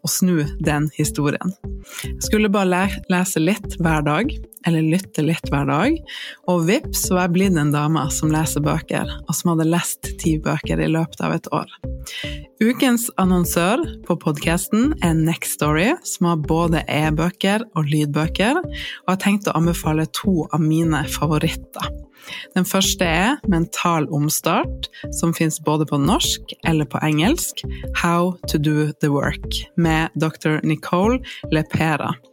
og snu den historien. Jeg skulle bare lese litt hver dag, eller lytte litt hver dag, og vips var jeg blitt en dame som leser bøker, og som hadde lest ti bøker i løpet av et år. Ukens annonsør på podkasten er Next Story, som har både e-bøker og lydbøker, og har tenkt å anbefale to av mine favoritter. Den første er Mental omstart, som fins både på norsk eller på engelsk, How to do the work, med dr. Nicole Lepera,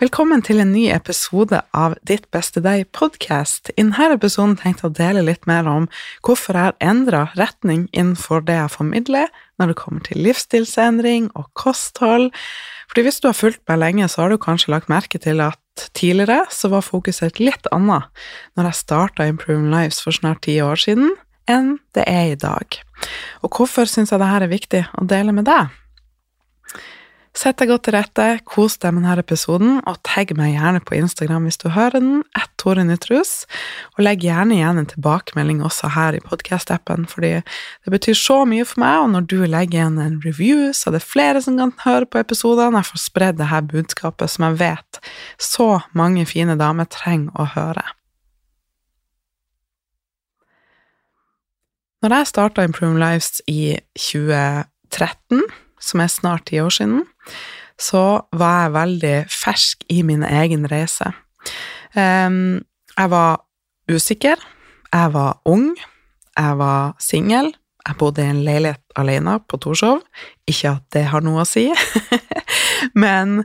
Velkommen til en ny episode av Ditt beste deg-podkast. I denne episoden tenkte jeg å dele litt mer om hvorfor jeg har endra retning innenfor det jeg formidler når det kommer til livsstilsendring og kosthold. Fordi hvis du har fulgt meg lenge, så har du kanskje lagt merke til at tidligere så var fokuset et litt annet når jeg starta Improving Lives for snart ti år siden, enn det er i dag. Og hvorfor syns jeg dette er viktig å dele med deg? Sett deg godt til rette, kos deg med denne episoden, og tagg meg gjerne på Instagram hvis du hører den, ett Tore Nytrus, og legg gjerne igjen en tilbakemelding også her i podkast-appen, fordi det betyr så mye for meg, og når du legger igjen en review, så er det flere som kan høre på episodene, jeg får spredd dette budskapet som jeg vet så mange fine damer trenger å høre. Når jeg starta Improve Lives i 2013 som er snart ti år siden, så var jeg veldig fersk i min egen reise. Jeg var usikker, jeg var ung, jeg var singel, jeg bodde i en leilighet alene på Torshov. Ikke at det har noe å si, men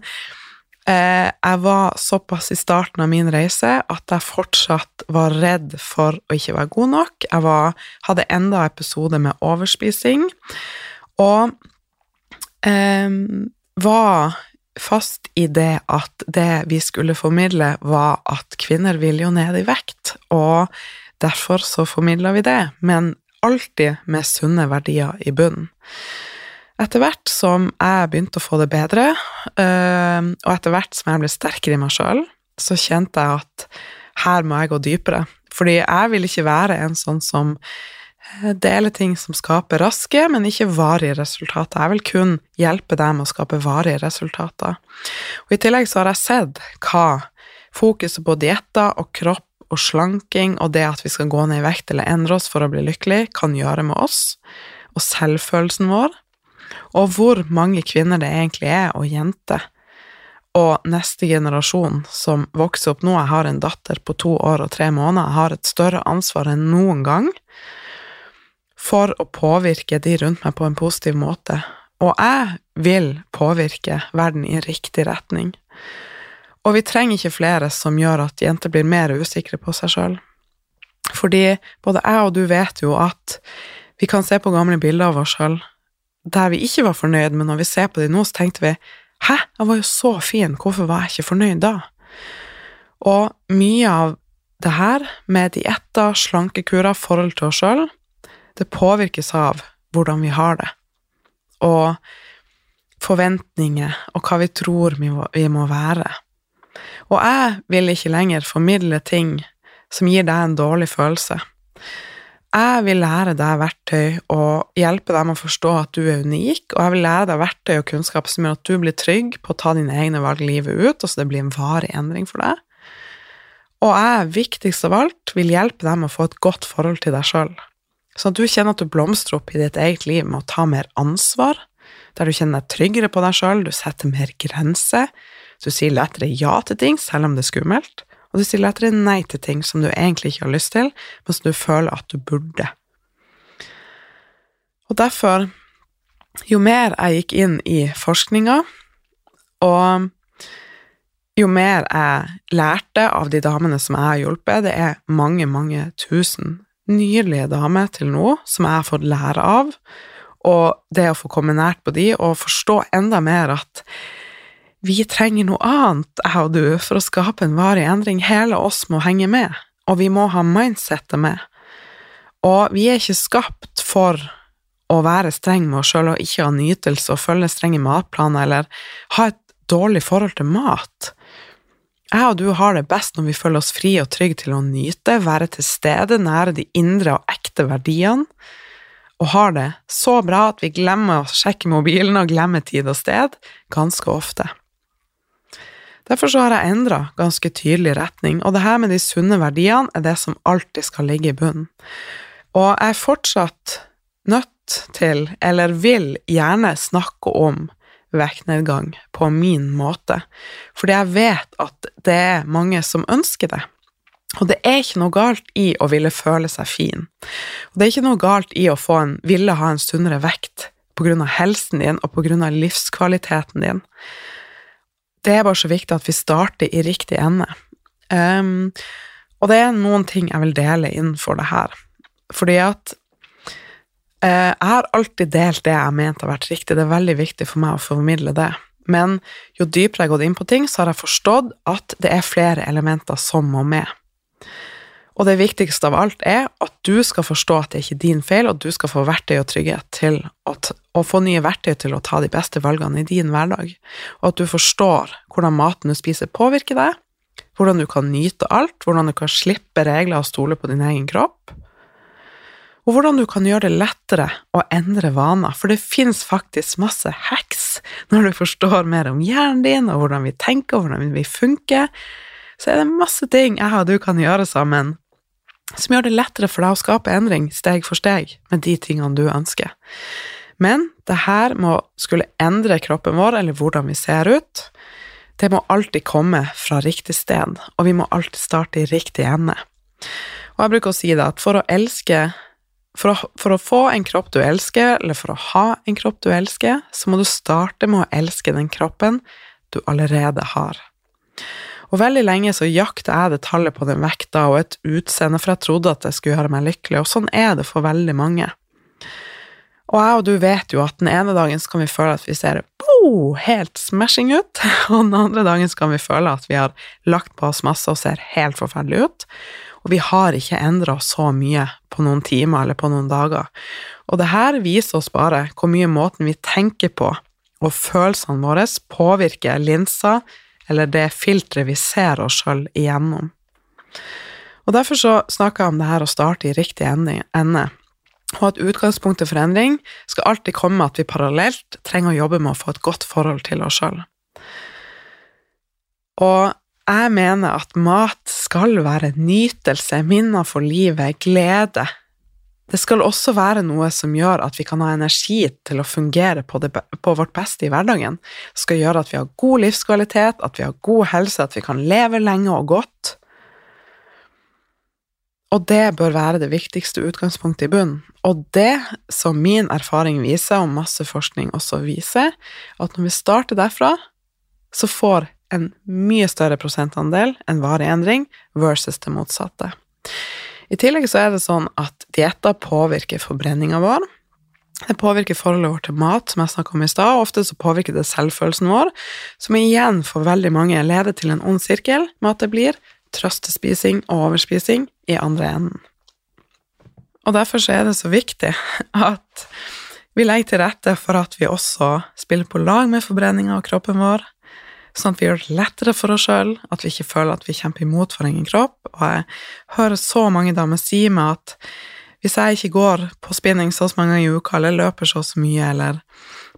eh, jeg var såpass i starten av min reise at jeg fortsatt var redd for å ikke være god nok. Jeg var, hadde enda episode med overspising, og um, var fast i det at det vi skulle formidle, var at kvinner vil jo ned i vekt, og derfor så formidla vi det, men alltid med sunne verdier i bunnen. Etter hvert som jeg begynte å få det bedre, og etter hvert som jeg ble sterkere i meg sjøl, så kjente jeg at her må jeg gå dypere. Fordi jeg vil ikke være en sånn som dele ting som skaper raske, men ikke varige resultater. Jeg vil kun hjelpe deg med å skape varige resultater. Og I tillegg så har jeg sett hva fokuset på dietter og kropp og slanking og det at vi skal gå ned i vekt eller endre oss for å bli lykkelig, kan gjøre med oss og selvfølelsen vår, og hvor mange kvinner det egentlig er, og jenter, og neste generasjon som vokser opp nå. Jeg har en datter på to år og tre måneder, jeg har et større ansvar enn noen gang for å påvirke de rundt meg på en positiv måte. Og jeg vil påvirke verden i riktig retning. Og vi trenger ikke flere som gjør at jenter blir mer usikre på seg sjøl. Fordi både jeg og du vet jo at vi kan se på gamle bilder av oss sjøl. der vi ikke var fornøyd, men når vi ser på dem nå, så tenkte vi hæ, jeg var jo så fin, hvorfor var jeg ikke fornøyd da? Og mye av det her, med dietter, slankekurer, forhold til oss sjøl, det påvirkes av hvordan vi har det, og forventninger, og hva vi tror vi må, være. Og jeg vil ikke lenger formidle ting som gir deg en dårlig følelse. Jeg vil lære deg verktøy og hjelpe deg med å forstå at du er unik, og jeg vil lære deg verktøy og kunnskap som gjør at du blir trygg på å ta dine egne valg livet ut, og så det blir en varig endring for deg. Og jeg, viktigst av alt, vil hjelpe deg med å få et godt forhold til deg sjøl, sånn at du kjenner at du blomstrer opp i ditt eget liv med å ta mer ansvar, der du kjenner deg tryggere på deg sjøl, du setter mer grenser, du sier lettere ja til ting selv om det er skummelt, og du sier lettere nei til ting som du egentlig ikke har lyst til, men som du føler at du burde. Og derfor, jo mer jeg gikk inn i forskninga, og jo mer jeg lærte av de damene som jeg har hjulpet, det er mange, mange tusen nydelige damer til nå som jeg har fått lære av, og det å få komme nært på de og forstå enda mer at vi trenger noe annet, jeg og du, for å skape en varig endring. Hele oss må henge med, og vi må ha mindsettet med. Og vi er ikke skapt for å være streng med oss sjøl og ikke ha nytelse og følge strenge matplaner eller ha et dårlig forhold til mat. Jeg og du har det best når vi føler oss fri og trygge til å nyte, være til stede nære de indre og ekte verdiene, og har det så bra at vi glemmer å sjekke mobilen og glemmer tid og sted ganske ofte. Derfor så har jeg endra ganske tydelig retning, og det her med de sunne verdiene er det som alltid skal ligge i bunnen. Og jeg er fortsatt nødt til, eller vil gjerne snakke om, vektnedgang på min måte, fordi jeg vet at det er mange som ønsker det. Og det er ikke noe galt i å ville føle seg fin, og det er ikke noe galt i å få en, ville ha en sunnere vekt på grunn av helsen din og på grunn av livskvaliteten din det er bare så viktig at vi starter i riktig ende. Um, og det er noen ting jeg vil dele innenfor det her. Fordi at jeg har alltid delt det jeg har ment har vært riktig. Det er veldig viktig for meg å formidle det. Men jo dypere jeg har gått inn på ting, så har jeg forstått at det er flere elementer som må med. Og det viktigste av alt er at du skal forstå at det er ikke din feil, og at du skal få verktøy og trygghet til å få nye verktøy til å ta de beste valgene i din hverdag, og at du forstår hvordan maten du spiser, påvirker deg, hvordan du kan nyte alt, hvordan du kan slippe regler og stole på din egen kropp, og hvordan du kan gjøre det lettere å endre vaner, for det finnes faktisk masse hacks når du forstår mer om hjernen din, og hvordan vi tenker, og hvordan vi funker, så er det masse ting jeg og du kan gjøre sammen som gjør det lettere for deg å skape endring steg for steg med de tingene du ønsker. Men det her må skulle endre kroppen vår, eller hvordan vi ser ut, det må alltid komme fra riktig sted, og vi må alltid starte i riktig ende. Og jeg bruker å si det at for å elske for å, for å, få en kropp du elsker, eller for å ha en kropp du elsker, så må du starte med å elske den kroppen du allerede har. Og veldig lenge så jakta jeg det tallet på den vekta og et utseende, for jeg trodde at det skulle gjøre meg lykkelig, og sånn er det for veldig mange. Og jeg og du vet jo at den ene dagen så kan vi føle at vi ser oh, helt smashing ut, og den andre dagen så kan vi føle at vi har lagt på oss masse og ser helt forferdelig ut. Og vi har ikke endra så mye på noen timer eller på noen dager. Og det her viser oss bare hvor mye måten vi tenker på og følelsene våre påvirker linsa eller det filteret vi ser oss sjøl igjennom. Og Derfor så snakker jeg om det her å starte i riktig ende, og at utgangspunktet for endring skal alltid komme med at vi parallelt trenger å jobbe med å få et godt forhold til oss sjøl. Og jeg mener at mat skal være nytelse, minner for livet, glede, det skal også være noe som gjør at vi kan ha energi til å fungere på, det, på, vårt beste i hverdagen. Det skal gjøre at vi har god livskvalitet, at vi har god helse, at vi kan leve lenge og godt. Og det bør være det viktigste utgangspunktet i bunnen. Og det som min erfaring viser, og masse forskning også viser, at når vi starter derfra, så får en mye større prosentandel enn varig endring versus det motsatte. I tillegg så er det sånn at dietter påvirker forbrenninga vår, Det påvirker forholdet vårt til mat, som jeg snakka om i stad, og ofte så påvirker det selvfølelsen vår, som igjen for veldig mange leder til en ond sirkel med at det blir trøstespising og overspising i andre enden. Og derfor så er det så viktig at vi legger til rette for at vi også spiller på lag med forbrenninga av kroppen vår, sånn at vi gjør det lettere for oss sjøl, at vi ikke føler at vi kjemper imot for egen kropp. Og jeg hører så mange damer si meg at hvis jeg ikke går på spinning så mange ganger i uka, eller løper så mye, eller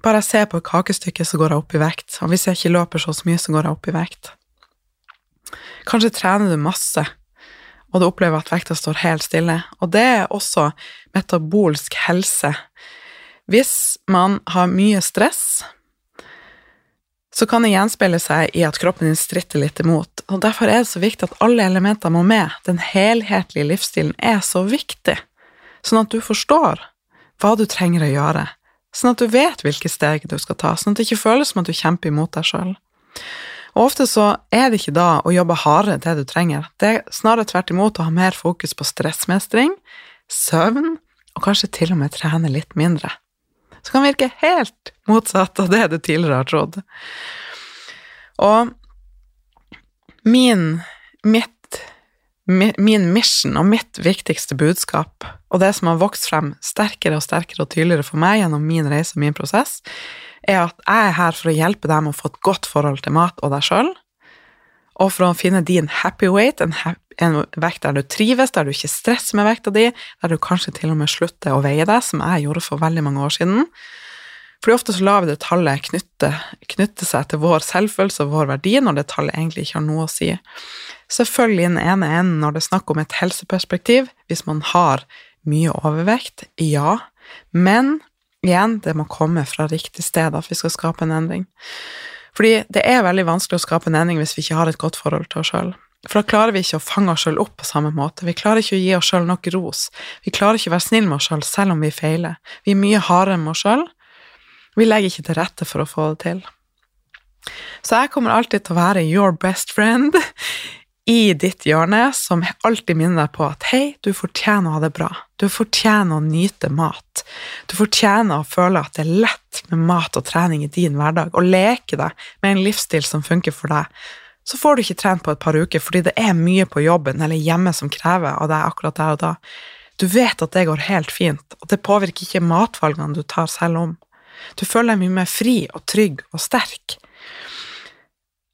bare ser på et kakestykke, så går jeg opp i vekt, og hvis jeg ikke løper så så mye, så går jeg opp i vekt. Kanskje trener du masse, og du opplever at vekta står helt stille, og det er også metabolsk helse. Hvis man har mye stress, så kan det gjenspeile seg i at kroppen din stritter litt imot, og derfor er det så viktig at alle elementer må med. Den helhetlige livsstilen er så viktig sånn at du forstår hva du trenger å gjøre, sånn at du vet hvilke steg du skal ta, sånn at det ikke føles som at du kjemper imot deg sjøl. Og ofte så er det ikke da å jobbe hardere det du trenger, det er snarere tvert imot å ha mer fokus på stressmestring, søvn, og kanskje til og med trene litt mindre. Så kan virke helt motsatt av det du tidligere har trodd. Og min, mitt min mission og mitt viktigste budskap, og det som har vokst frem sterkere og sterkere og tydeligere for meg gjennom min reise og min prosess, er at jeg er her for å hjelpe deg med å få et godt forhold til mat og deg sjøl, og for å finne din happy weight, en, en, vekt der du trives, der du ikke stresser med vekta di, der du kanskje til og med slutter å veie deg, som jeg gjorde for veldig mange år siden. Fordi ofte så lar vi det tallet knytte, knytte seg til vår selvfølelse og vår verdi, når det tallet egentlig ikke har noe å si. Selvfølgelig den ene enden når det er snakk om et helseperspektiv, hvis man har mye overvekt, ja, men igjen, det må komme fra riktig sted at vi skal skape en endring. Fordi det er veldig vanskelig å skape en endring hvis vi ikke har et godt forhold til oss sjøl. For da klarer vi ikke å fange oss sjøl opp på samme måte. Vi klarer ikke å gi oss sjøl nok ros. Vi klarer ikke å være snill med oss sjøl selv om vi feiler. Vi er mye hardere med oss sjøl. Vi legger ikke til rette for å få det til. Så jeg kommer alltid til å være your best friend i ditt hjørne som alltid minner deg på at hei, du fortjener å ha det bra. Du fortjener å nyte mat. Du fortjener å føle at det er lett med mat og trening i din hverdag, og leke deg med en livsstil som funker for deg. Så får du ikke trent på et par uker fordi det er mye på jobben eller hjemme som krever av deg akkurat der og da. Du vet at det går helt fint, og det påvirker ikke matvalgene du tar selv om. Du føler deg mye mer fri og trygg og sterk.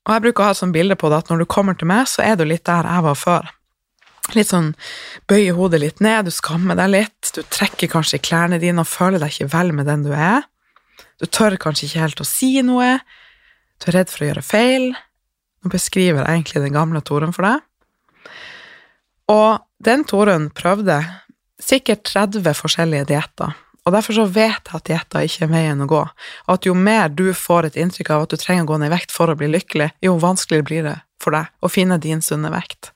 Og jeg bruker å ha et sånt bilde på det at når du kommer til meg, så er du litt der jeg var før. Litt sånn bøye hodet litt ned, du skammer deg litt, du trekker kanskje i klærne dine og føler deg ikke vel med den du er. Du tør kanskje ikke helt å si noe, du er redd for å gjøre feil. Nå beskriver jeg egentlig den gamle Torunn for deg. Og den Torunn prøvde sikkert 30 forskjellige dietter og derfor så vet jeg at dietter ikke er veien å gå, og at jo mer du får et inntrykk av at du trenger å gå ned i vekt for å bli lykkelig, jo vanskeligere blir det for deg å finne din sunne vekt.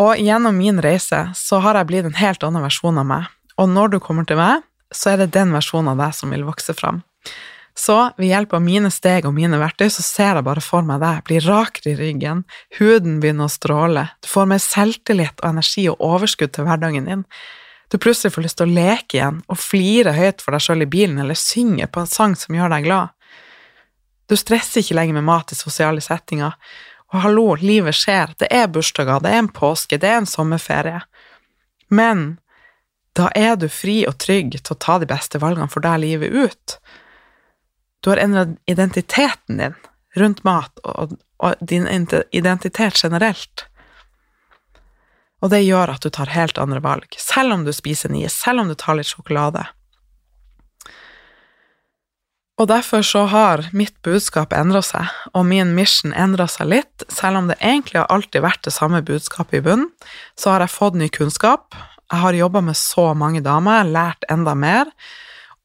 Og gjennom min reise så har jeg blitt en helt annen versjon av meg, og når du kommer til meg, så er det den versjonen av deg som vil vokse fram. Så ved hjelp av mine steg og mine verktøy så ser jeg bare for meg deg bli rakere i ryggen, huden begynner å stråle, du får mer selvtillit og energi og overskudd til hverdagen din, du plutselig får lyst til å leke igjen og flire høyt for deg sjøl i bilen eller synge på en sang som gjør deg glad. Du stresser ikke lenger med mat i sosiale settinger. Og hallo, livet skjer, det er bursdager, det er en påske, det er en sommerferie. Men da er du fri og trygg til å ta de beste valgene for deg livet ut. Du har endret identiteten din rundt mat og, og din identitet generelt. Og det gjør at du tar helt andre valg, selv om du spiser nye, selv om du tar litt sjokolade. Og derfor så har mitt budskap endra seg, og min mission endra seg litt. Selv om det egentlig har alltid vært det samme budskapet i bunnen, så har jeg fått ny kunnskap. Jeg har jobba med så mange damer, lært enda mer,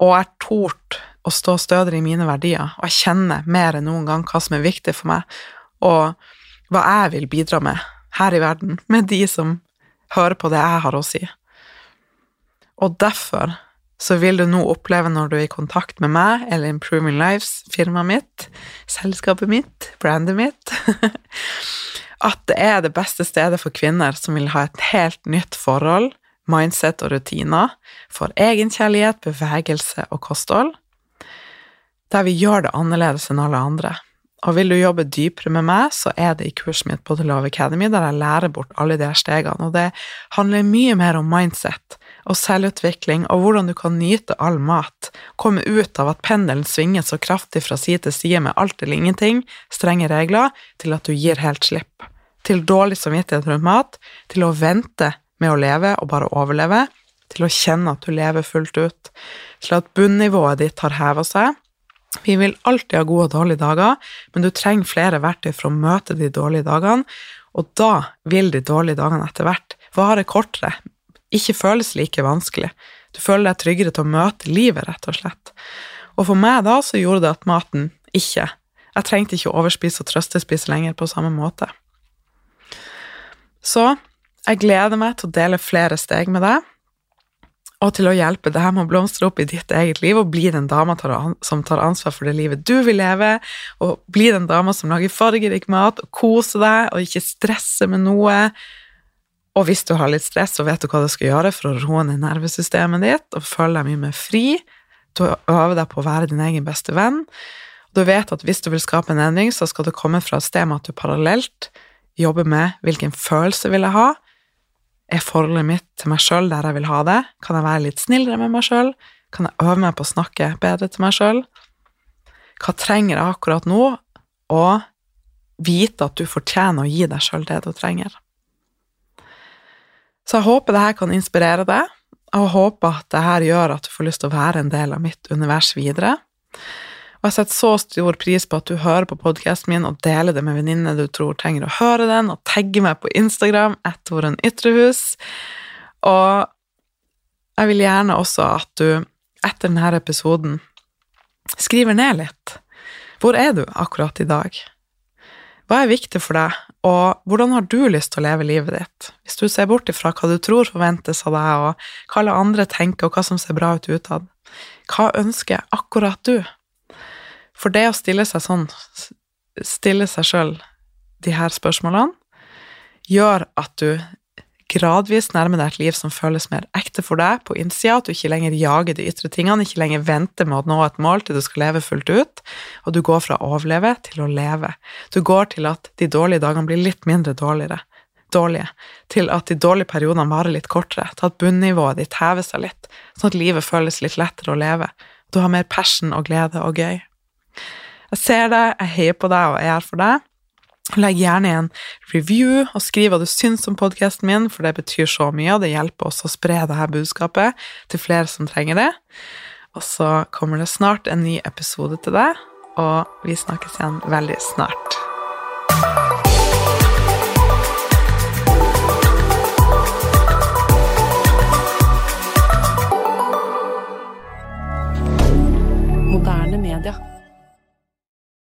og jeg tort å stå stødigere i mine verdier, og jeg kjenner mer enn noen gang hva som er viktig for meg, og hva jeg vil bidra med her i verden, med de som høre på det jeg har å si. Og derfor så vil du nå oppleve når du er i kontakt med meg eller Improving Lives, firmaet mitt, selskapet mitt, brandet mitt, at det er det beste stedet for kvinner som vil ha et helt nytt forhold mindset og rutiner for egenkjærlighet, bevegelse og kosthold, der vi gjør det annerledes enn alle andre. Og vil du jobbe dypere med meg, så er det i kurset mitt på The Love Academy, der jeg lærer bort alle de her stegene, og det handler mye mer om mindset og selvutvikling og hvordan du kan nyte all mat, komme ut av at pendelen svinger så kraftig fra side til side med alt eller ingenting, strenge regler, til at du gir helt slipp, til dårlig samvittighet rundt mat, til å vente med å leve og bare overleve, til å kjenne at du lever fullt ut, til at bunnivået ditt har heva seg, vi vil alltid ha gode og dårlige dager, men du trenger flere verktøy for å møte de dårlige dagene, og da vil de dårlige dagene etter hvert vare kortere, ikke føles like vanskelig. Du føler deg tryggere til å møte livet, rett og slett. Og for meg da så gjorde det at maten ikke Jeg trengte ikke å overspise og trøstespise lenger på samme måte. Så jeg gleder meg til å dele flere steg med deg og til å hjelpe deg med å blomstre opp i ditt eget liv og bli den dama som tar ansvar for det livet du vil leve, og bli den dama som lager fargerik mat og koser deg og ikke stresser med noe. Og hvis du har litt stress, så vet du hva du skal gjøre for å roe ned nervesystemet ditt og føle deg mye mer fri. Du øver deg på å være din egen beste venn. Du vet at hvis du vil skape en endring, så skal det komme fra et sted med at du parallelt jobber med hvilken følelse vil jeg ha, er forholdet mitt til meg sjøl der jeg vil ha det? Kan jeg være litt snillere med meg sjøl? Kan jeg øve meg på å snakke bedre til meg sjøl? Hva trenger jeg akkurat nå? Og vite at du fortjener å gi deg sjøl det du trenger. Så jeg håper dette kan inspirere deg, og håper at dette gjør at du får lyst til å være en del av mitt univers videre. Og jeg setter så stor pris på at du hører på podkasten min og deler det med venninner du tror trenger å høre den, og tagger meg på Instagram etter Ytrehus. Og jeg vil gjerne også at du etter denne episoden skriver ned litt. Hvor er du akkurat i dag? Hva er viktig for deg, og hvordan har du lyst til å leve livet ditt? Hvis du ser bort ifra hva du tror forventes av deg, og hva alle andre tenker, og hva som ser bra ut utad, hva ønsker akkurat du? For det å stille seg sånn, stille seg sjøl de her spørsmålene, gjør at du gradvis nærmer deg et liv som føles mer ekte for deg på innsida, at du ikke lenger jager de ytre tingene, ikke lenger venter med å nå et mål til du skal leve fullt ut, og du går fra å overleve til å leve. Du går til at de dårlige dagene blir litt mindre dårligere, dårlige, til at de dårlige periodene varer litt kortere, til at bunnivået ditt hever seg litt, sånn at livet føles litt lettere å leve. Du har mer passion og glede og gøy. Jeg ser deg, jeg heier på deg og er her for deg. Legg gjerne igjen en review og skriv hva du syns om podkasten min, for det betyr så mye, og det hjelper oss å spre dette budskapet til flere som trenger det. Og så kommer det snart en ny episode til deg, og vi snakkes igjen veldig snart.